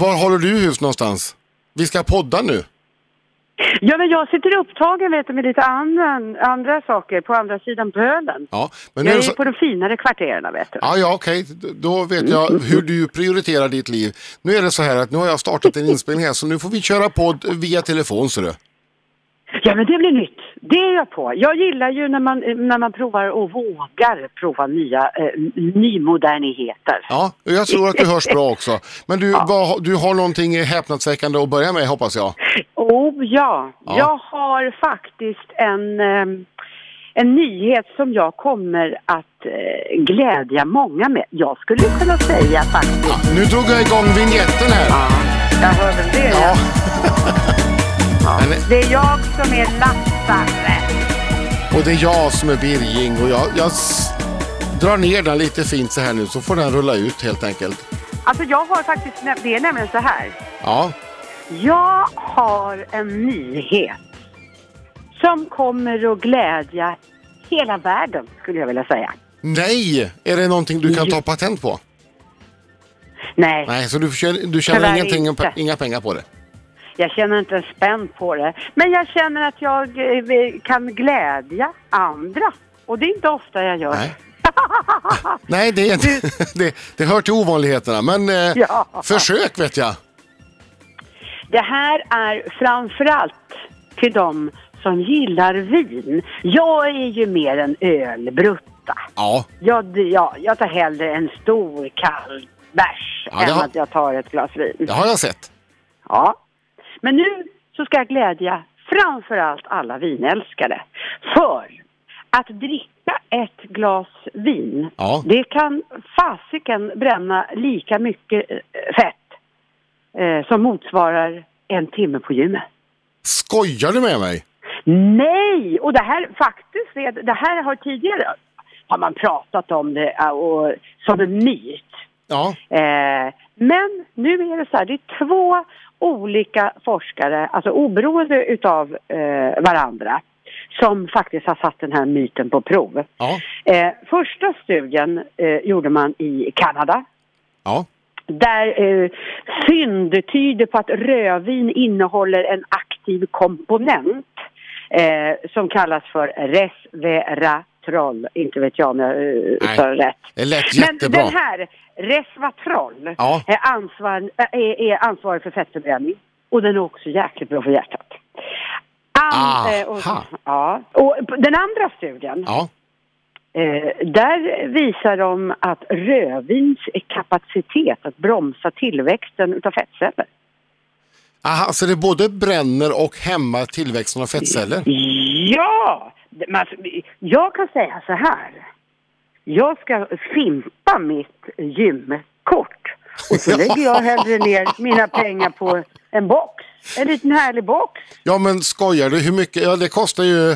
var håller du hus någonstans? Vi ska podda nu. Ja, men jag sitter upptagen vet du, med lite andra, andra saker på andra sidan pölen. Ja, men nu Jag är så... på de finare kvarteren vet du. Ja, ja, okej. Då vet jag hur du prioriterar ditt liv. Nu är det så här att nu har jag startat en inspelning här så nu får vi köra podd via telefon ser du. Ja, men det blir nytt. Det är jag på. Jag gillar ju när man, när man provar och vågar prova nya eh, nymoderniteter. Ja, jag tror att du hörs bra också. Men du, vad, du har någonting häpnadsväckande att börja med hoppas jag. Oh ja. Ja. jag har faktiskt en, eh, en nyhet som jag kommer att eh, glädja många med. Jag skulle kunna säga faktiskt. Ja, nu drog jag igång vignetten här. Ja, jag hör väl det. Ja. Ja. Men, Det är jag som är Lassare. och det är jag som är Birging och jag, jag drar ner den lite fint så här nu så får den rulla ut helt enkelt. Alltså jag har faktiskt, det är nämligen så här. Ja, Jag har en nyhet som kommer att glädja hela världen skulle jag vilja säga. nej! Är det någonting du kan ta patent på? Nej, Nej, så du, tjänar- du tjänar Tyvärr ingenting, inte. inga pengar på det? Jag känner inte en spänn på det. Men jag känner att jag eh, kan glädja andra. Och det är inte ofta jag gör. Nej. Nej, det, är inte, det, det hör till ovanligheterna. Men eh, Ja. försök vet jag. Det här är framförallt till de som gillar vin. Jag är ju mer en ölbrutta. Ja, Jag, ja, jag tar hellre en stor kall bärs Ja, än har- att jag tar ett glas vin. det har jag sett. Ja. Men nu så ska jag glädja framförallt alla vinälskare. För att dricka ett glas vin, Ja. det kan fasiken bränna lika mycket eh, fett eh, som motsvarar en timme på gymmet. Skojar du med mig? Nej! Och det här faktiskt, är, det här har tidigare har man pratat om det eh, och, som en myt. Ja, Eh, men nu är det så här, det är två olika forskare, alltså oberoende utav eh, varandra, som faktiskt har satt den här myten på prov. ja, Eh, första studien eh, gjorde man i Kanada. ja. Där eh, fynd tyder på att rödvin innehåller en aktiv komponent eh, som kallas för resveratrol. Inte vet jag om jag eh, sa det rätt. Det lät Men jättebra. den här resveratrol Ja. är, ansvar, är, är ansvarig för fettförbränning och den är också jäkligt bra för hjärtat. An, eh, och, ja. och den andra studien, Ja, eh, där visar de att rödvins kapacitet att bromsa tillväxten utav fettceller. Aha, så det både bränner och hämmar tillväxten av fettceller? Ja! Alltså, jag kan säga så här. Jag ska fimpa mitt gymkort och så lägger jag hellre ner mina pengar på en box. En liten härlig box. Ja, men skojar du? Hur mycket? Ja, det kostar ju...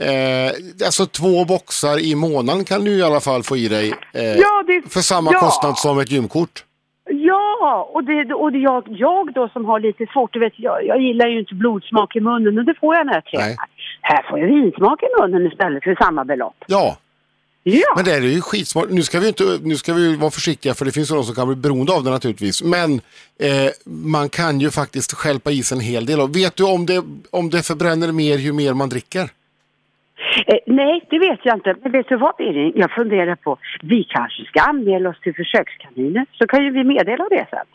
Eh, alltså två boxar i månaden kan du i alla fall få i dig. Eh, Ja, det- för samma ja. kostnad som ett gymkort. Ja, och, det, och det jag, jag då som har lite svårt, du vet, jag, jag gillar ju inte blodsmak i munnen, men det får jag när jag tränar. Nej. Här får jag vinsmak i munnen istället för samma belopp. Ja, Ja, men det är ju skitsmart. Nu ska vi inte, nu ska vi vara försiktiga för det finns ju de som kan bli beroende av det naturligtvis. Men eh, man kan ju faktiskt stjälpa i sig en hel del. Och vet du om det, om det förbränner mer ju mer man dricker? eh, nej, det vet jag inte. Men vet du vad, Erin? Jag funderar på, vi kanske ska anmäla oss till försökskaniner, så kan ju vi meddela det sen.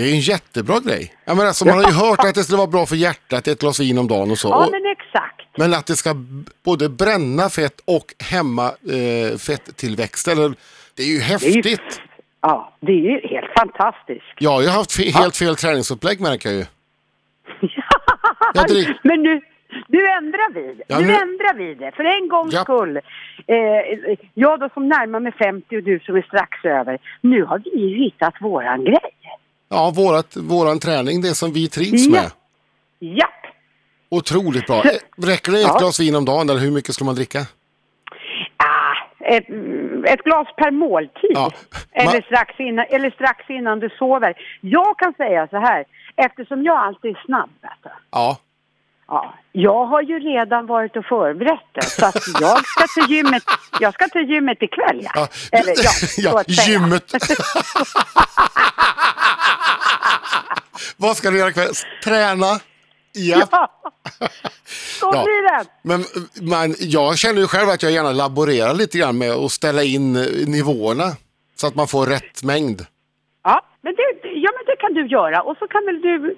Det är en jättebra grej. Jag menar, alltså, man har ju hört att det skulle vara bra för hjärtat, ett glas vin om dagen och så. Ja, men exakt. Men att det ska både bränna fett och hämma eh, fetttillväxt. Eller, det är ju Det är ju, häftigt. ja, det är ju helt fantastiskt. Jag har ju haft fe- helt fel träningsupplägg märker jag ju. Jag drick- Men nu, nu ändrar vi. Ja, nu, nu- ändrar vi det. För en gångs Ja. skull. Eh, jag då som närmar mig 50 och du som är strax över. Nu har vi ju hittat våran grej. Ja, vårat, våran träning, det som vi trivs Ja. med. Japp! Otroligt bra. Räcker det ett Ja. glas vin om dagen eller hur mycket ska man dricka? Ah, ett, ett glas per måltid. Ja. Eller, strax innan, eller strax innan du sover. Jag kan säga så här. Eftersom jag alltid är snabb. Ja, Ja, jag har ju redan varit och förberett det. Så att jag ska till gymmet, jag ska till gymmet ikväll. Ja. ja, Eller ja, ja gymmet. Vad ska du göra ikväll? Träna? Ja. Ja, så Ja. blir det. Men man, jag känner ju själv att jag gärna laborerar lite grann med att ställa in eh, nivåerna. Så att man får rätt mängd. Ja men, det, ja, men det kan du göra. Och så kan väl du...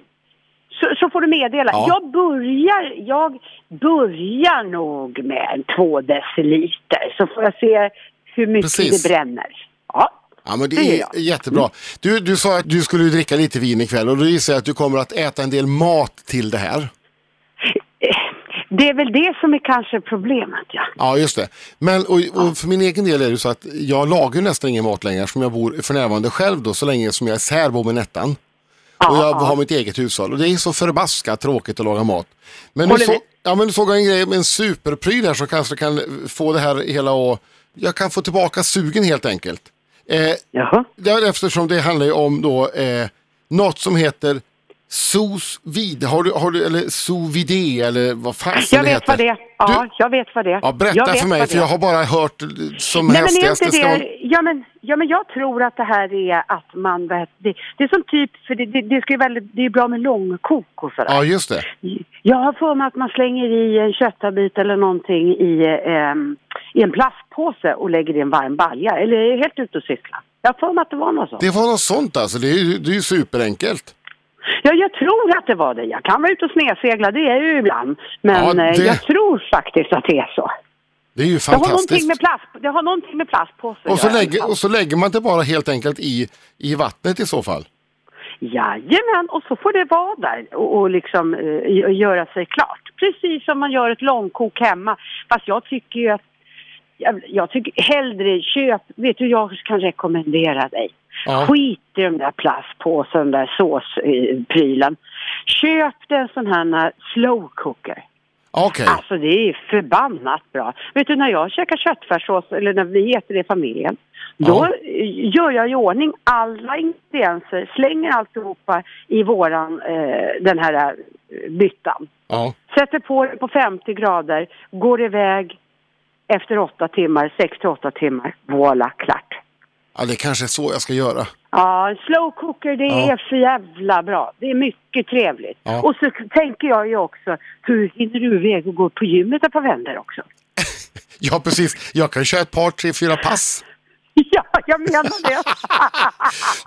Så, så får du meddela. Ja. Jag börjar, jag börjar nog med en två deciliter. Så får jag se hur mycket Precis. det bränner. Ja. Ja, men det Det är jag. jättebra. Du, du sa att du skulle dricka lite vin ikväll och då gissar jag att du kommer att äta en del mat till det här. Eh, Det är väl det som är kanske problemet, ja. Ja, just det. Men och, och för min egen del är det så att jag lagar nästan ingen mat längre som jag bor för närvarande själv då, så länge som jag är särbo med Nettan. Och jag har mitt eget hushåll och det är så förbaskat tråkigt att laga mat. Men nu, så, ja, men nu såg jag en grej med en superpryl här som kanske kan få det här hela och jag kan få tillbaka sugen helt enkelt. Eh, Jaha. Ja, eftersom det handlar ju om då eh, något som heter sous vide, har du, har du, eller sous vide eller vad fasen Jag det vet heter. vad det. Ja, Du, jag vet vad det är. ja, berätta för mig, för jag har bara hört eh, som Nej, men är inte det, man- ja, men, ja, men jag tror att det här är att man, det, det är som typ, för det, det, det, ska ju väldigt, det är bra med långkok och sådär. Ja, just det. Jag har för mig att man slänger i en köttabit eller någonting i, ehm, i en plastpåse och lägger i en varm balja. Eller är helt ute och cykla? Jag har för mig att det var något sånt. Det var något sånt alltså, det är ju, det är ju superenkelt. Ja, jag tror att det var det. Jag kan vara ute och snedsegla, det är jag ju ibland. Men Ja, det- eh, jag tror faktiskt att det är så. Det är ju Det har någonting fantastiskt. med, plast, det har någonting med plastpåse Och så, att göra i alla lägger, fall. och så lägger man det bara helt enkelt i, i vattnet i så fall. Jajamän, och så får det vara där och, och liksom eh, göra sig klart. Precis som man gör ett långkok hemma. Fast jag tycker ju att jag, jag tycker hellre köp, vet du jag kan rekommendera dig. Ja. Skit i den där plastpåsen, där såsprylen. Köp dig en sån här slow cooker. Okej, Alltså det är förbannat bra. Vet du när jag käkar köttfärssås, eller när vi äter det i familjen, då eh, gör jag i ordning alla ingredienser, slänger alltihopa i våran, eh, den här eh, byttan. ja. Sätter på det på 50 grader, går iväg efter 8 timmar, 6 till 8 timmar, voilà, klart. Ja, det kanske är så jag ska göra. Ja, slow cooker det Ja. är för jävla bra. Det är mycket trevligt. Ja. Och så tänker jag ju också, hur hinner du iväg och gå på gymmet ett par vändor också? Ja, precis. Jag kan köra ett par, tre, fyra pass. Ja, jag menar det.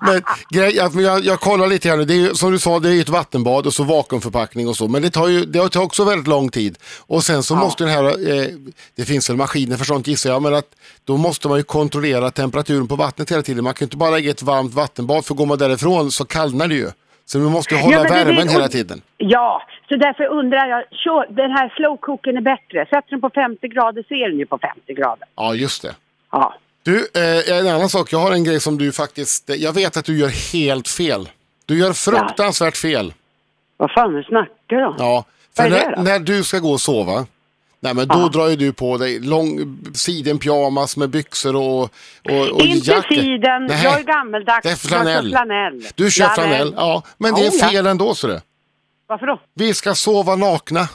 Men grej, jag, jag kollar lite här nu, det är ju, som du sa, det är ju ett vattenbad och så vakuumförpackning och så, men det tar ju det tar också väldigt lång tid. Och sen så Ja. måste den här, eh, det finns väl maskiner för sånt gissar jag, men att då måste man ju kontrollera temperaturen på vattnet hela tiden. Man kan ju inte bara lägga ett varmt vattenbad, för går man därifrån så kallnar det ju. Så du måste ju hålla Ja, värmen det- hela tiden. Ja, så därför undrar jag, kör, den här slow cookern är bättre. Sätter den på 50 grader så är den ju på 50 grader. Ja, just det. Ja. Du, eh, en annan sak, jag har en grej som du faktiskt, jag vet att du gör helt fel. Du gör fruktansvärt fel. Vad fan du snackar om? Ja, för Vad är det när, då? när du ska gå och sova, nej men då Ja. drar ju du på dig lång sidenpyjamas med byxor och, och, och Inte jacka. siden, Nej, jag är gammeldags. Det är flanell. Jag kör flanell. Du kör flanell, ja. Men det Oh, är ja. fel ändå så det. Varför då? Vi ska sova nakna.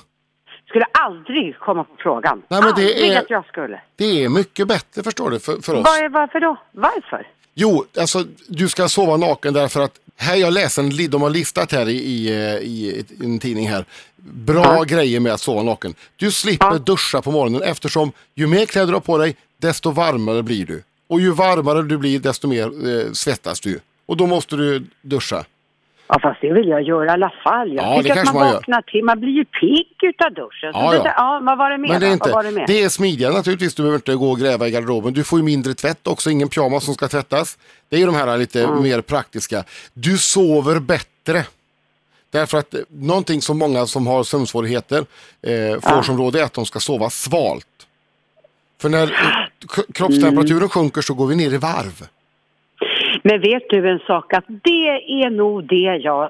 Skulle aldrig komma på frågan. Nej, men det aldrig är- att jag skulle. Det är mycket bättre förstår du för, för oss. Var, varför då? Varför? Jo, alltså du ska sova naken därför att här jag läser en, de har listat här i, i, i ett- en tidning här. Bra Ja. grejer med att sova naken. Du slipper Ja. duscha på morgonen eftersom ju mer kläder du har på dig desto varmare blir du. Och ju varmare du blir desto mer eh, svettas du. Och då måste du duscha. Ja, fast det vill jag göra i alla fall. Jag Ja, tycker att man man vaknar till, man blir ju pigg utav duschen. Ja, det ja. ja, vad var det mer Men det är, inte, det mer? det är smidigare naturligtvis. Du behöver inte gå och gräva i garderoben. Du får ju mindre tvätt också, ingen pyjamas som ska tvättas. Det är ju de här lite mer praktiska. Du sover bättre. Därför att eh, någonting som många som har sömnsvårigheter eh, får Ja. som råd är att de ska sova svalt. För när kroppstemperaturen Mm. sjunker så går vi ner i varv. Men vet du en sak att det är nog det jag eh,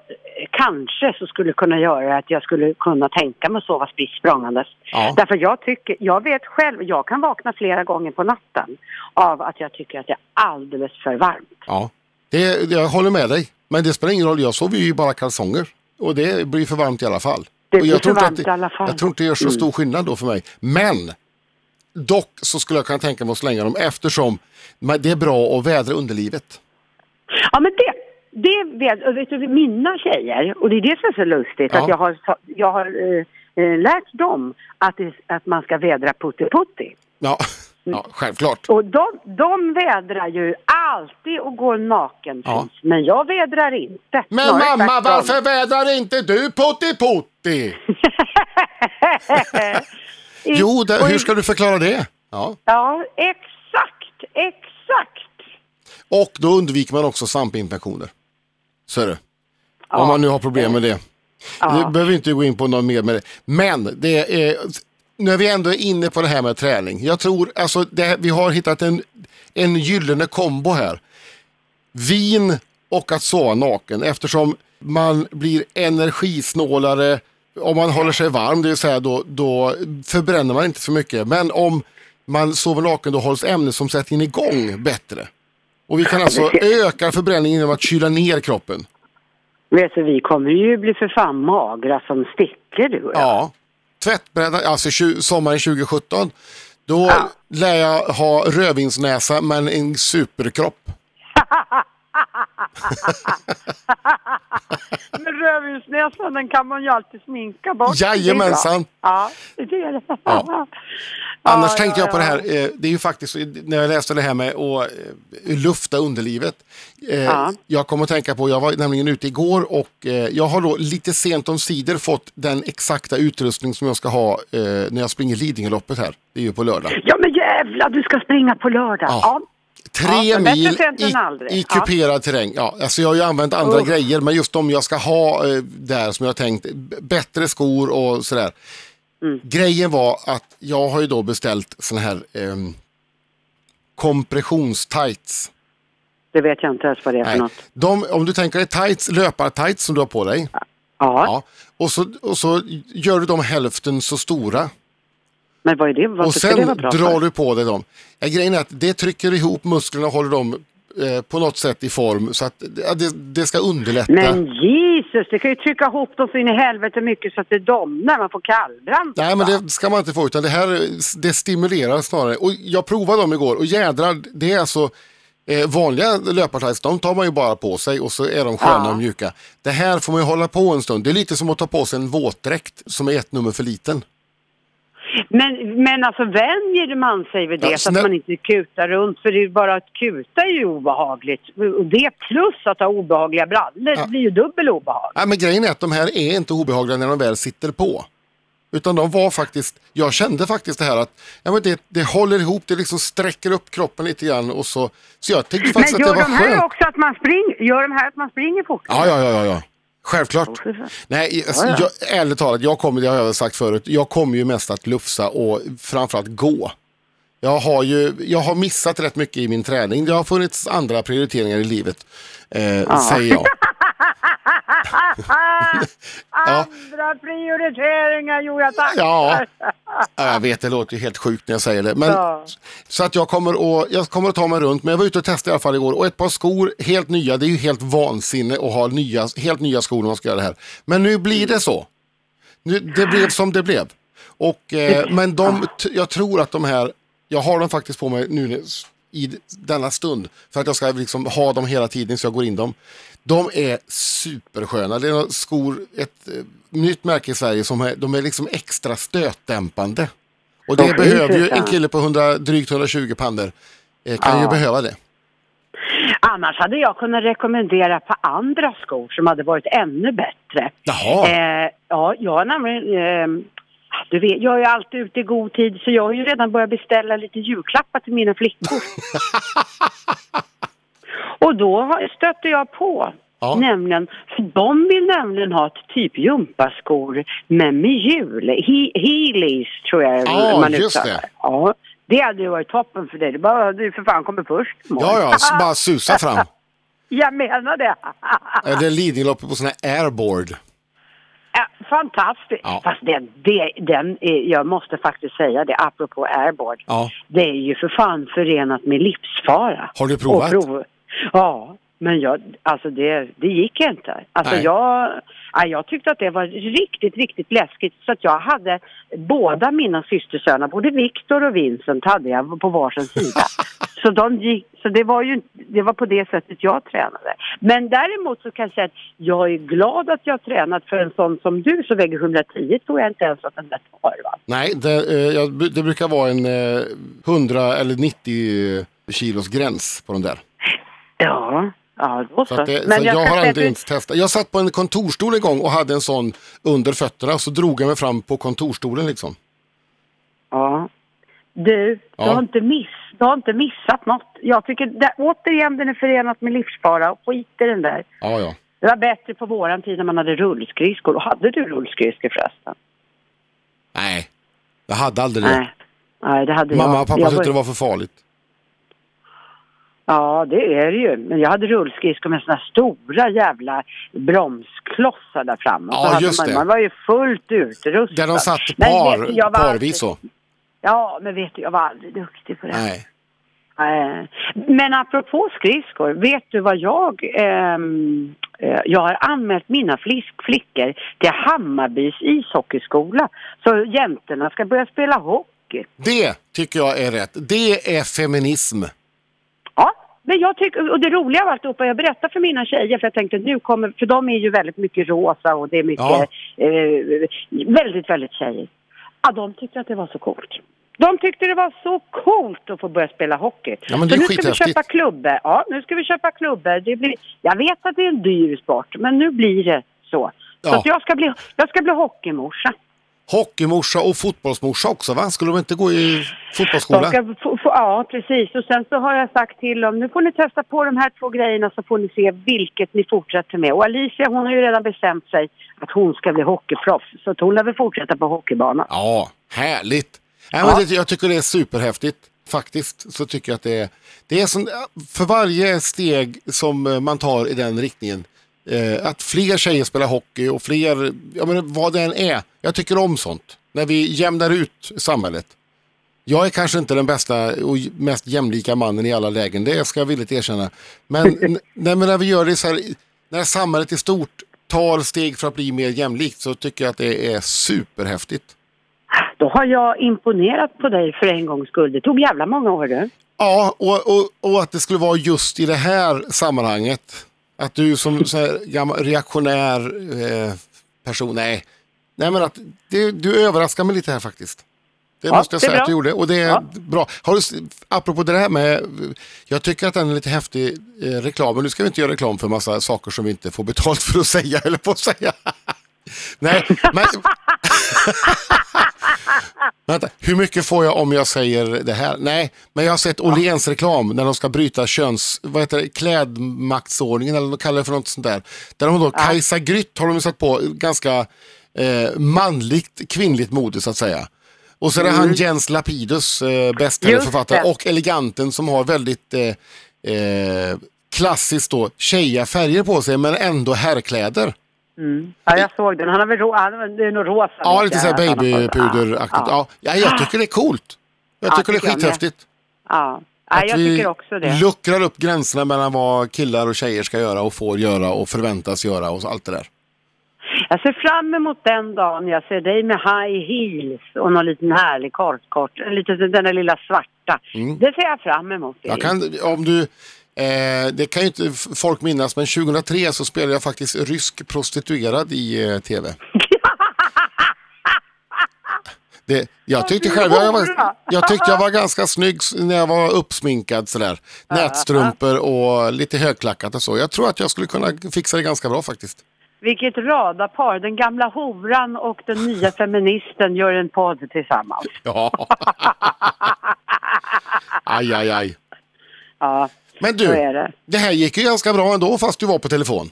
kanske så skulle kunna göra att jag skulle kunna tänka mig att sova spritt språngandes. Ja. Därför jag tycker, jag vet själv, jag kan vakna flera gånger på natten av att jag tycker att det är alldeles för varmt. Ja. Det, det- jag håller med dig. Men det spelar ingen roll, jag sover ju i bara kalsonger. Och det blir för varmt i alla fall. Det blir för varmt att, i alla fall. Jag tror inte det gör så stor skillnad då för mig. Men dock så skulle jag kunna tänka mig att slänga dem eftersom det är bra att vädra underlivet. Ja men det, det vet, vet du, mina tjejer, och det är det som är så lustigt, Ja. att jag har, jag har eh, eh, lärt dem att, det, att man ska vädra putti-putti. Ja, ja självklart. Och de, de vädrar ju alltid och går naken Ja. men jag vädrar inte. Men Snarare mamma, varför vädrar inte du Putti Putti? Jo, det, hur ska du förklara det? Ja. Ja, exakt, exakt. Och då undviker man också svampinfektioner. Så är det. Ja. Om man nu har problem med det. Ja. Nu behöver inte gå in på något mer med det. Men det är, nu är vi ändå inne på det här med träning. Jag tror, alltså, det, vi har hittat en, en gyllene kombo här. Vin och att sova naken eftersom man blir energisnålare om man håller sig varm, det vill säga då, då förbränner man inte så mycket. Men om man sover naken då hålls ämnesomsättningen igång bättre. Och vi kan alltså öka förbränningen genom att kyla ner kroppen. Vet du, vi kommer ju bli för fan magra som stickor du och jag. Ja. Tvättbräda, alltså sommaren 2017. Då Ja. lär jag ha rödvinsnäsa men en superkropp. Men rödvinsnäsan den kan man ju alltid sminka bort. Jajamensan. Ja, det är det. Ja. Annars ja, tänkte jag på det här, eh, det är ju faktiskt, när jag läste det här med att eh, lufta underlivet. Eh, Ja. Jag kom att tänka på, jag var nämligen ute igår och jag har då lite sent om sidor fått den exakta utrustning som jag ska ha när jag springer Lidingöloppet här. Det är ju på lördag. Ja men jävlar, du ska springa på lördag. Ja. Ja. Tre Ja, mil i, i Ja. kuperad terräng. Ja, alltså jag har ju använt andra Oh. grejer, men just de jag ska ha eh, där som jag tänkt, bättre skor och sådär. Mm. Grejen var att jag har ju då beställt såna här eh, kompressionstights. Det vet jag inte ens vad det är för Nej. något. De, om du tänker dig tights, löpartights som du har på dig. Ja. Ja. Och, så, och så gör du dem hälften så stora. Men vad är det? Varför och det sen vara bra drar för? du på dig dem. Ja, grejen är att det trycker ihop musklerna och håller dem eh, på något sätt i form så att ja, det, det ska underlätta. Men Jesus, det kan ju trycka ihop dem så in i helvete mycket så att det domnar. Man får kallbrand. Nej men det ska man inte få utan det här det stimulerar snarare. Och jag provade dem igår och jädrar det är alltså eh, vanliga löpartights de tar man ju bara på sig och så är de sköna Ja. och mjuka. Det här får man ju hålla på en stund. Det är lite som att ta på sig en våtdräkt som är ett nummer för liten. Men, men alltså vänjer man sig vid det Ja, så att man inte kutar runt? För det är ju bara att kuta är ju obehagligt. Och det plus att ha obehagliga brallor, det blir ju dubbel obehag. Nej, men grejen är att de här är inte obehagliga när de väl sitter på. Utan de var faktiskt, jag kände faktiskt det här att ja, men det, det håller ihop, det liksom sträcker upp kroppen lite grann och så. Så jag Men faktiskt att det var de här skönt. också att man springer, gör de här att man springer fort? Ja, ja, ja, ja, ja. Självklart. Nej, alltså, Ja, ja. Jag, ärligt talat, jag kommer, det har jag sagt förut, jag kommer ju mest att lufsa och framförallt gå. Jag har ju, jag har missat rätt mycket i min träning. Det har funnits andra prioriteringar i livet, eh, säger jag. Andra prioriteringar, jo jag tackar. Ja. Ja, jag vet, det låter ju helt sjukt när jag säger det. Men, Ja. Så att jag kommer, att, jag kommer att ta mig runt, men jag var ute och testade i alla fall igår. Och ett par skor, helt nya, det är ju helt vansinne att ha nya, helt nya skor när man ska göra det här. Men nu blir det så. Nu, det blev som det blev. Och, eh, men de, jag tror att de här, jag har dem faktiskt på mig nu i denna stund. För att jag ska liksom ha dem hela tiden så jag går in dem. De är supersköna. Det är skor, ett eh, nytt märke i Sverige som är, de är liksom extra stötdämpande. Och det fy behöver ju en kille på 100, drygt 120 pandor. Eh, kan ju Ja. behöva det. Annars hade jag kunnat rekommendera på andra skor som hade varit ännu bättre. Jaha. Eh, ja, jag har nämligen... Eh, du vet, jag är alltid ute i god tid så jag har ju redan börjat beställa lite julklappar till mina flickor. Och då stötte jag på Ja. Nämligen, för de vill nämligen ha ett typ gympaskor men med hjul. He, Heelys tror jag Ja, man just det. Ja, det hade ju varit toppen för dig. Det bara du för fan kommer först. Ja, ja, bara susa fram. Jag menar det. Eller Lidingöloppet på sån här airboard. Ja, Fantastiskt. Ja. Fast det, det, den är, jag måste faktiskt säga det apropå airboard. Ja. Det är ju för fan förenat med livsfara. Har du provat? Ja, men jag, alltså det, det gick inte. Alltså Nej. jag, ja, jag tyckte att det var riktigt, riktigt läskigt. Så att jag hade båda mina systersöner, både Viktor och Vincent hade jag på varsin sida. Så, de gick, så det, var ju, det var på det sättet jag tränade. Men däremot så kan jag säga att jag är glad att jag har tränat för en sån som du som väger 110 tror jag inte ens att den där tar. Va? Nej, det, eh, det brukar vara en eh, 100 eller 90 kilos gräns på den där. Ja, ja då Så så. det, Men så jag, kan har du- ens testat. Jag satt på en kontorstol en gång och hade en sån under fötterna så drog jag mig fram på kontorstolen liksom. Ja. Du, Ja. du, har inte miss, du har inte missat något. Jag tycker, det, återigen, den är förenat med livsfara. Skit i den där. Ja, ja. Det var bättre på våran tid när man hade rullskridskor. Och hade du rullskridskor förresten? Nej, jag hade aldrig det. Nej. Nej, det hade Mamma jag. och pappa jag tyckte det var för farligt. Ja, det är det ju. Men jag hade rullskridskor med såna stora jävla bromsklossar där framme. Ja, just man, det. man var ju fullt utrustad. Där de satt Men par, vet du, parvis så. Ja, men vet du, jag var aldrig duktig på det. Nej. Eh, Men apropå skridskor, vet du vad jag... ehm, eh, jag har anmält mina flickor till Hammarbys ishockeyskola. Så jäntorna ska börja spela hockey. Det tycker jag är rätt. Det är feminism. Men jag tycker, och det roliga av alltihopa, jag berättar för mina tjejer för jag tänkte nu kommer, för de är ju väldigt mycket rosa och det är mycket, Ja. eh, väldigt, väldigt tjejer. Ja, de tyckte att det var så coolt. De tyckte det var så coolt att få börja spela hockey. Ja, men det så är nu ska vi köpa klubbor. Ja, nu ska vi köpa klubbor. Det blir, jag vet att det är en dyr sport, men nu blir det så. Så Ja. att jag, ska bli, jag ska bli hockeymorsa. Hockeymorsa och fotbollsmorsa också va? Skulle de inte gå i fotbollsskola? ja, precis. Och sen så har jag sagt till dem, nu får ni testa på de här två grejerna så får ni se vilket ni fortsätter med. Och Alicia hon har ju redan bestämt sig att hon ska bli hockeyproffs. Så att hon lär väl fortsätta på hockeybanan. Ja, härligt. Nej, Ja. men det, jag tycker det är superhäftigt. Faktiskt så tycker jag att det är, det är som, för varje steg som eh, man tar i den riktningen, eh, att fler tjejer spelar hockey och fler, jag menar, vad det än är, jag tycker om sånt. När vi jämnar ut samhället. Jag är kanske inte den bästa och mest jämlika mannen i alla lägen, det ska jag villigt erkänna. Men, nej, men när vi gör det så här, när samhället i stort tar steg för att bli mer jämlikt så tycker jag att det är superhäftigt. Då har jag imponerat på dig för en gångs skull. Det tog jävla många år du. Ja, och, och, och att det skulle vara just i det här sammanhanget. Att du som så här, gammal reaktionär eh, person, nej. Nej men att det, du överraskar mig lite här faktiskt. Det Ja, måste jag det säga bra. att du gjorde och det är Ja. bra. Har du, apropå det här med, jag tycker att den är lite häftig eh, reklam, men nu ska vi inte göra reklam för massa saker som vi inte får betalt för att säga, eller på att säga. Nej, men... Vänta, hur mycket får jag om jag säger det här? Nej, men jag har sett Åhléns reklam när de ska bryta köns, vad heter det, klädmaktsordningen eller vad de kallar det för något sånt där. Där de då, Kajsa Grytt har de satt på, ganska eh, manligt kvinnligt mode så att säga. Och så är det han Jens Lapidus, eh, Mm. det. och Eleganten som har väldigt eh, eh, klassiskt då tjejiga färger på sig men ändå herrkläder. Ja, jag såg den. Han har väl ro- han har, det är nog rosa. Ja, lite såhär att babypuderaktigt. Ja. Ja, jag tycker det är coolt. Jag Ja, tycker det tycker är skithäftigt. Ja, ja jag tycker också det. luckrar upp gränserna mellan vad killar och tjejer ska göra och får göra och förväntas göra och allt det där. Jag ser fram emot den dagen jag ser dig med high heels och någon liten härlig kortkort. Lite den där lilla svarta. Det ser jag fram emot. Mm. Jag kan, om du, eh, det kan ju inte folk minnas, men 2003 så spelade jag faktiskt rysk prostituerad i eh, tv. Det, jag tyckte själv, jag, var, jag tyckte jag var ganska snygg när jag var uppsminkad sådär. Nätstrumpor och lite högklackat och så. Jag tror att jag skulle kunna fixa det ganska bra faktiskt. Vilket radarpar. Den gamla horan och den nya feministen gör en podd tillsammans. Ja. Aj, aj, aj. Ja, Men så du, är det. det här gick ju ganska bra ändå fast du var på telefon.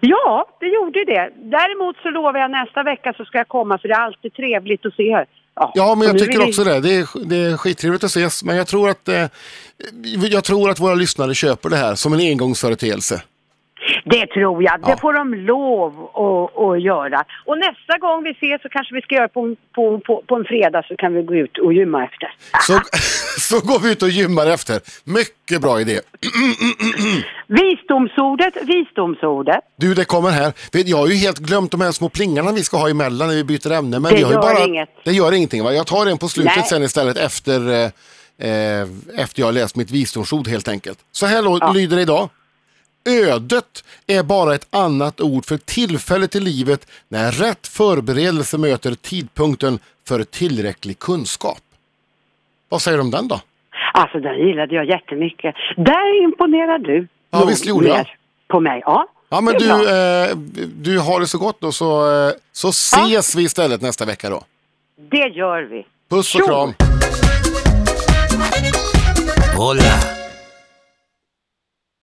Ja, det gjorde det. Däremot så lovar jag nästa vecka så ska jag komma för det är alltid trevligt att se er. Ja, men jag tycker vi- också det. Det är, det är skittrevligt att ses, men jag tror att eh, jag tror att våra lyssnare köper det här som en engångsföreteelse. Det tror jag. Ja. Det får de lov att, att göra. Och nästa gång vi ses så kanske vi ska göra på, en- på, på, på en fredag så kan vi gå ut och gymma efter. Så, så går vi ut och gymmar efter. Mycket bra idé. Visdomsordet, visdomsordet. Du, det kommer här. Jag har ju helt glömt de här små plingarna vi ska ha emellan när vi byter ämne. Men Det vi har ju gör bara, inget. Det gör ingenting va? Jag tar en på slutet Nej. sen istället efter, eh, Eh, efter jag har läst mitt visdomsord helt enkelt. Så här ja. lyder det idag. Ödet är bara ett annat ord för tillfället i livet när rätt förberedelse möter tidpunkten för tillräcklig kunskap. Vad säger du om den då? Alltså den gillade jag jättemycket. Där imponerar du. Ja visst gjorde jag. På mig, ja. Ja men du, eh, du har det så gott då så, eh, så ses ja. vi istället nästa vecka då. Det gör vi. Puss och kram. Hola.